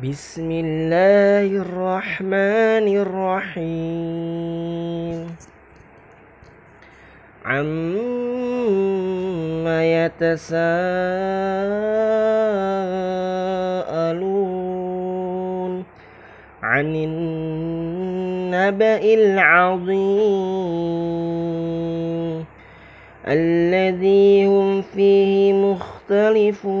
بسم الله الرحمن الرحيم عما يتساءلون عن النبأ العظيم الذي هم فيه مختلفون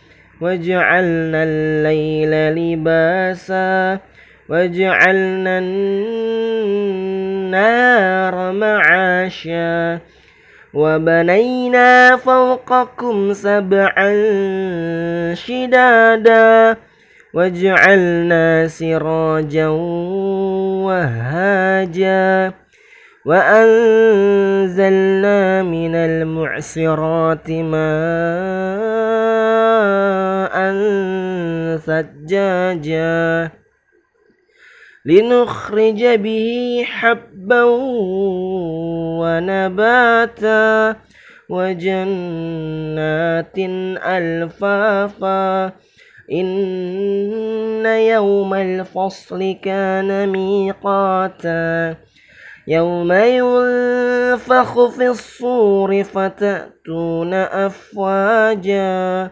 وجعلنا الليل لباسا وجعلنا النار معاشا وبنينا فوقكم سبعا شدادا وجعلنا سراجا وهاجا وأنزلنا من المعصرات ماء ثجاجا لنخرج به حبا ونباتا وجنات ألفافا. إن يوم الفصل كان ميقاتا. يوم ينفخ في الصور فتأتون أفواجا.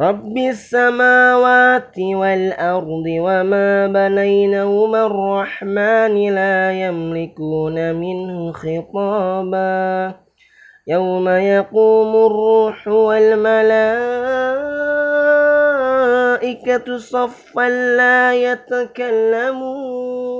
رب السماوات والأرض وما بنينهما الرحمن لا يملكون منه خطابا. يوم يقوم الروح والملائكة صفا لا يتكلمون.